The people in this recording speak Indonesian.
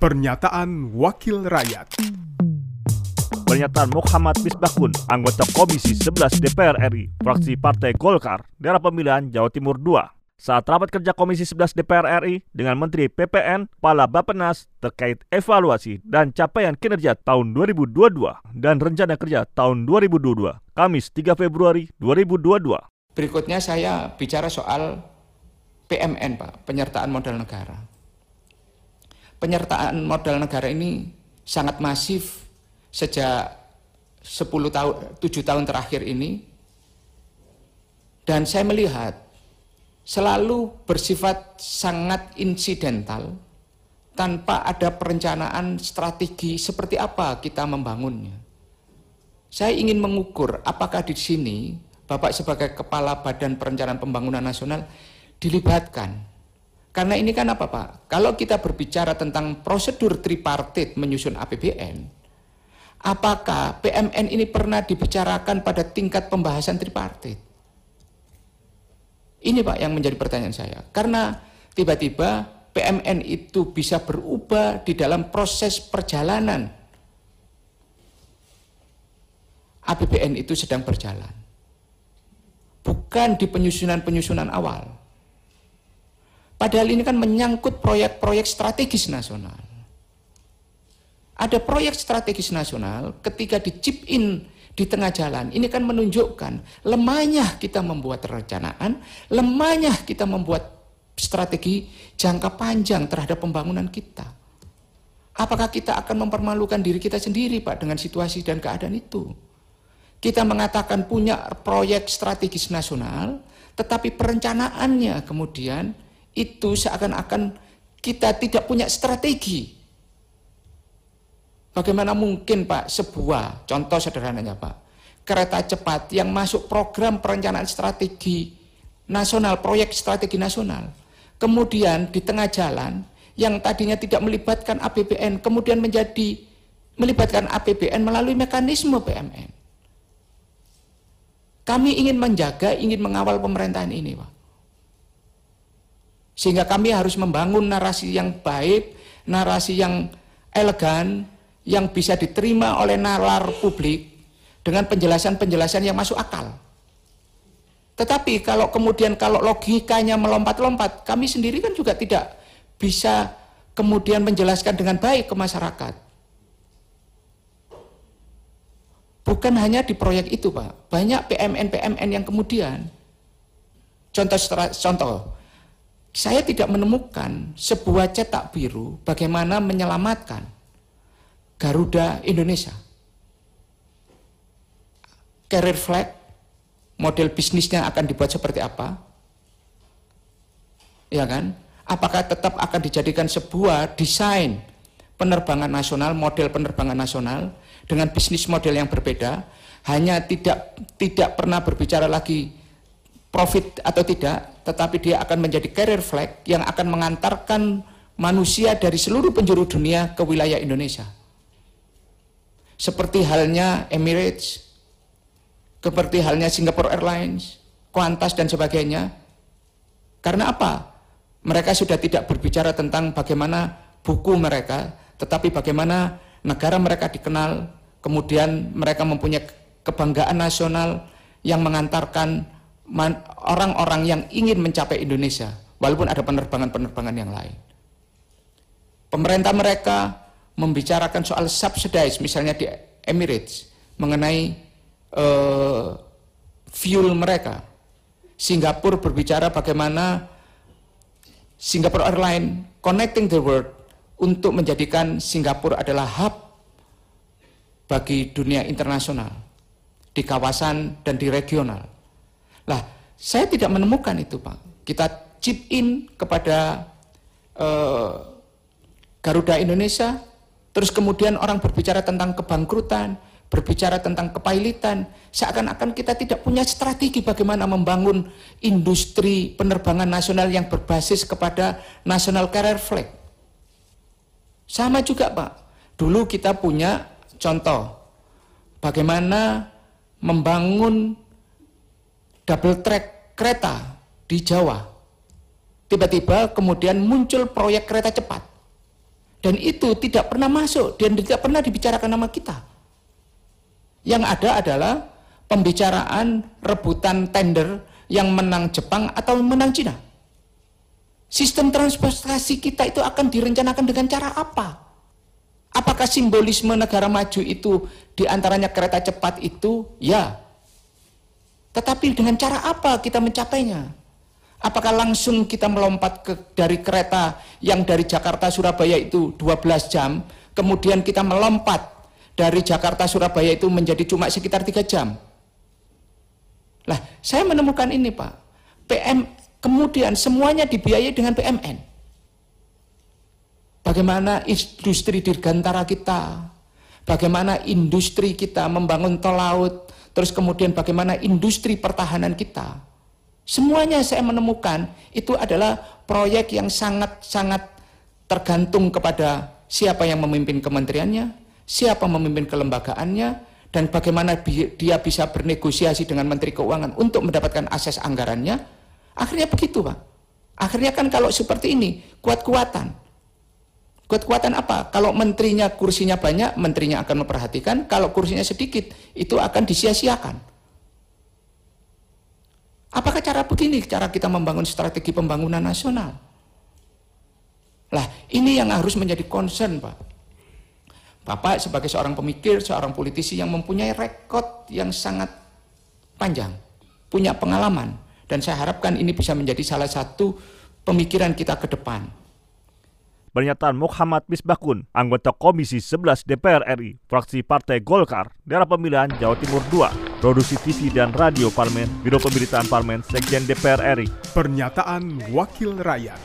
Pernyataan Wakil Rakyat Pernyataan Muhammad Misbahkun, anggota Komisi 11 DPR RI, fraksi Partai Golkar, daerah pemilihan Jawa Timur II, saat rapat kerja Komisi 11 DPR RI dengan Menteri PPN, Kepala Bapenas terkait evaluasi dan capaian kinerja tahun 2022 dan rencana kerja tahun 2022, Kamis 3 Februari 2022. Berikutnya saya bicara soal PMN, Pak, penyertaan modal negara. Penyertaan modal negara ini sangat masif sejak 10 tahun 7 tahun terakhir ini dan saya melihat selalu bersifat sangat insidental tanpa ada perencanaan strategi seperti apa kita membangunnya. Saya ingin mengukur apakah di sini Bapak sebagai kepala Badan Perencanaan Pembangunan Nasional dilibatkan. Karena ini kan apa Pak? Kalau kita berbicara tentang prosedur tripartit menyusun APBN, apakah PMN ini pernah dibicarakan pada tingkat pembahasan tripartit? Ini Pak yang menjadi pertanyaan saya. Karena tiba-tiba PMN itu bisa berubah di dalam proses perjalanan. APBN itu sedang berjalan bukan di penyusunan-penyusunan awal. Padahal ini kan menyangkut proyek-proyek strategis nasional. Ada proyek strategis nasional ketika di in di tengah jalan, ini kan menunjukkan lemahnya kita membuat perencanaan, lemahnya kita membuat strategi jangka panjang terhadap pembangunan kita. Apakah kita akan mempermalukan diri kita sendiri Pak dengan situasi dan keadaan itu? Kita mengatakan punya proyek strategis nasional, tetapi perencanaannya kemudian itu seakan-akan kita tidak punya strategi. Bagaimana mungkin Pak sebuah contoh sederhananya Pak, kereta cepat yang masuk program perencanaan strategi nasional, proyek strategi nasional, kemudian di tengah jalan yang tadinya tidak melibatkan APBN kemudian menjadi melibatkan APBN melalui mekanisme PMN. Kami ingin menjaga, ingin mengawal pemerintahan ini, Pak. Sehingga kami harus membangun narasi yang baik, narasi yang elegan, yang bisa diterima oleh nalar publik dengan penjelasan-penjelasan yang masuk akal. Tetapi kalau kemudian kalau logikanya melompat-lompat, kami sendiri kan juga tidak bisa kemudian menjelaskan dengan baik ke masyarakat. Bukan hanya di proyek itu Pak, banyak PMN-PMN yang kemudian, contoh, contoh, saya tidak menemukan sebuah cetak biru bagaimana menyelamatkan Garuda Indonesia. Career flag, model bisnisnya akan dibuat seperti apa? Ya kan? Apakah tetap akan dijadikan sebuah desain penerbangan nasional, model penerbangan nasional dengan bisnis model yang berbeda, hanya tidak tidak pernah berbicara lagi profit atau tidak, tetapi dia akan menjadi carrier flag yang akan mengantarkan manusia dari seluruh penjuru dunia ke wilayah Indonesia. Seperti halnya Emirates, seperti halnya Singapore Airlines, Qantas dan sebagainya. Karena apa? Mereka sudah tidak berbicara tentang bagaimana buku mereka, tetapi bagaimana negara mereka dikenal kemudian mereka mempunyai kebanggaan nasional yang mengantarkan orang-orang yang ingin mencapai Indonesia, walaupun ada penerbangan-penerbangan yang lain. Pemerintah mereka membicarakan soal subsidize, misalnya di Emirates, mengenai uh, fuel mereka. Singapura berbicara bagaimana Singapore Airlines connecting the world untuk menjadikan Singapura adalah hub bagi dunia internasional di kawasan dan di regional. Saya tidak menemukan itu, Pak. Kita chip in kepada uh, Garuda Indonesia, terus kemudian orang berbicara tentang kebangkrutan, berbicara tentang kepailitan, seakan-akan kita tidak punya strategi bagaimana membangun industri penerbangan nasional yang berbasis kepada national carrier flag. Sama juga, Pak. Dulu kita punya Contoh, bagaimana membangun double track kereta di Jawa. Tiba-tiba kemudian muncul proyek kereta cepat. Dan itu tidak pernah masuk dan tidak pernah dibicarakan nama kita. Yang ada adalah pembicaraan rebutan tender yang menang Jepang atau menang Cina. Sistem transportasi kita itu akan direncanakan dengan cara apa? Apakah simbolisme negara maju itu di antaranya kereta cepat itu? Ya. Tetapi dengan cara apa kita mencapainya? Apakah langsung kita melompat ke, dari kereta yang dari Jakarta Surabaya itu 12 jam, kemudian kita melompat dari Jakarta Surabaya itu menjadi cuma sekitar 3 jam? Lah, saya menemukan ini, Pak. PM kemudian semuanya dibiayai dengan PMN. Bagaimana industri dirgantara kita, bagaimana industri kita membangun tol laut, terus kemudian bagaimana industri pertahanan kita Semuanya saya menemukan itu adalah proyek yang sangat-sangat tergantung kepada siapa yang memimpin kementeriannya, siapa memimpin kelembagaannya, dan bagaimana dia bisa bernegosiasi dengan Menteri Keuangan untuk mendapatkan akses anggarannya. Akhirnya begitu, Pak. Akhirnya kan kalau seperti ini, kuat-kuatan. Kuat-kuatan apa? Kalau menterinya kursinya banyak, menterinya akan memperhatikan. Kalau kursinya sedikit, itu akan disia-siakan. Apakah cara begini cara kita membangun strategi pembangunan nasional? Lah, ini yang harus menjadi concern, Pak. Bapak sebagai seorang pemikir, seorang politisi yang mempunyai rekod yang sangat panjang, punya pengalaman, dan saya harapkan ini bisa menjadi salah satu pemikiran kita ke depan. Pernyataan Muhammad Misbakun, anggota Komisi 11 DPR RI, fraksi Partai Golkar, daerah pemilihan Jawa Timur 2, produksi TV dan radio Parmen, Biro Pemberitaan Parmen, Sekjen DPR RI. Pernyataan Wakil Rakyat.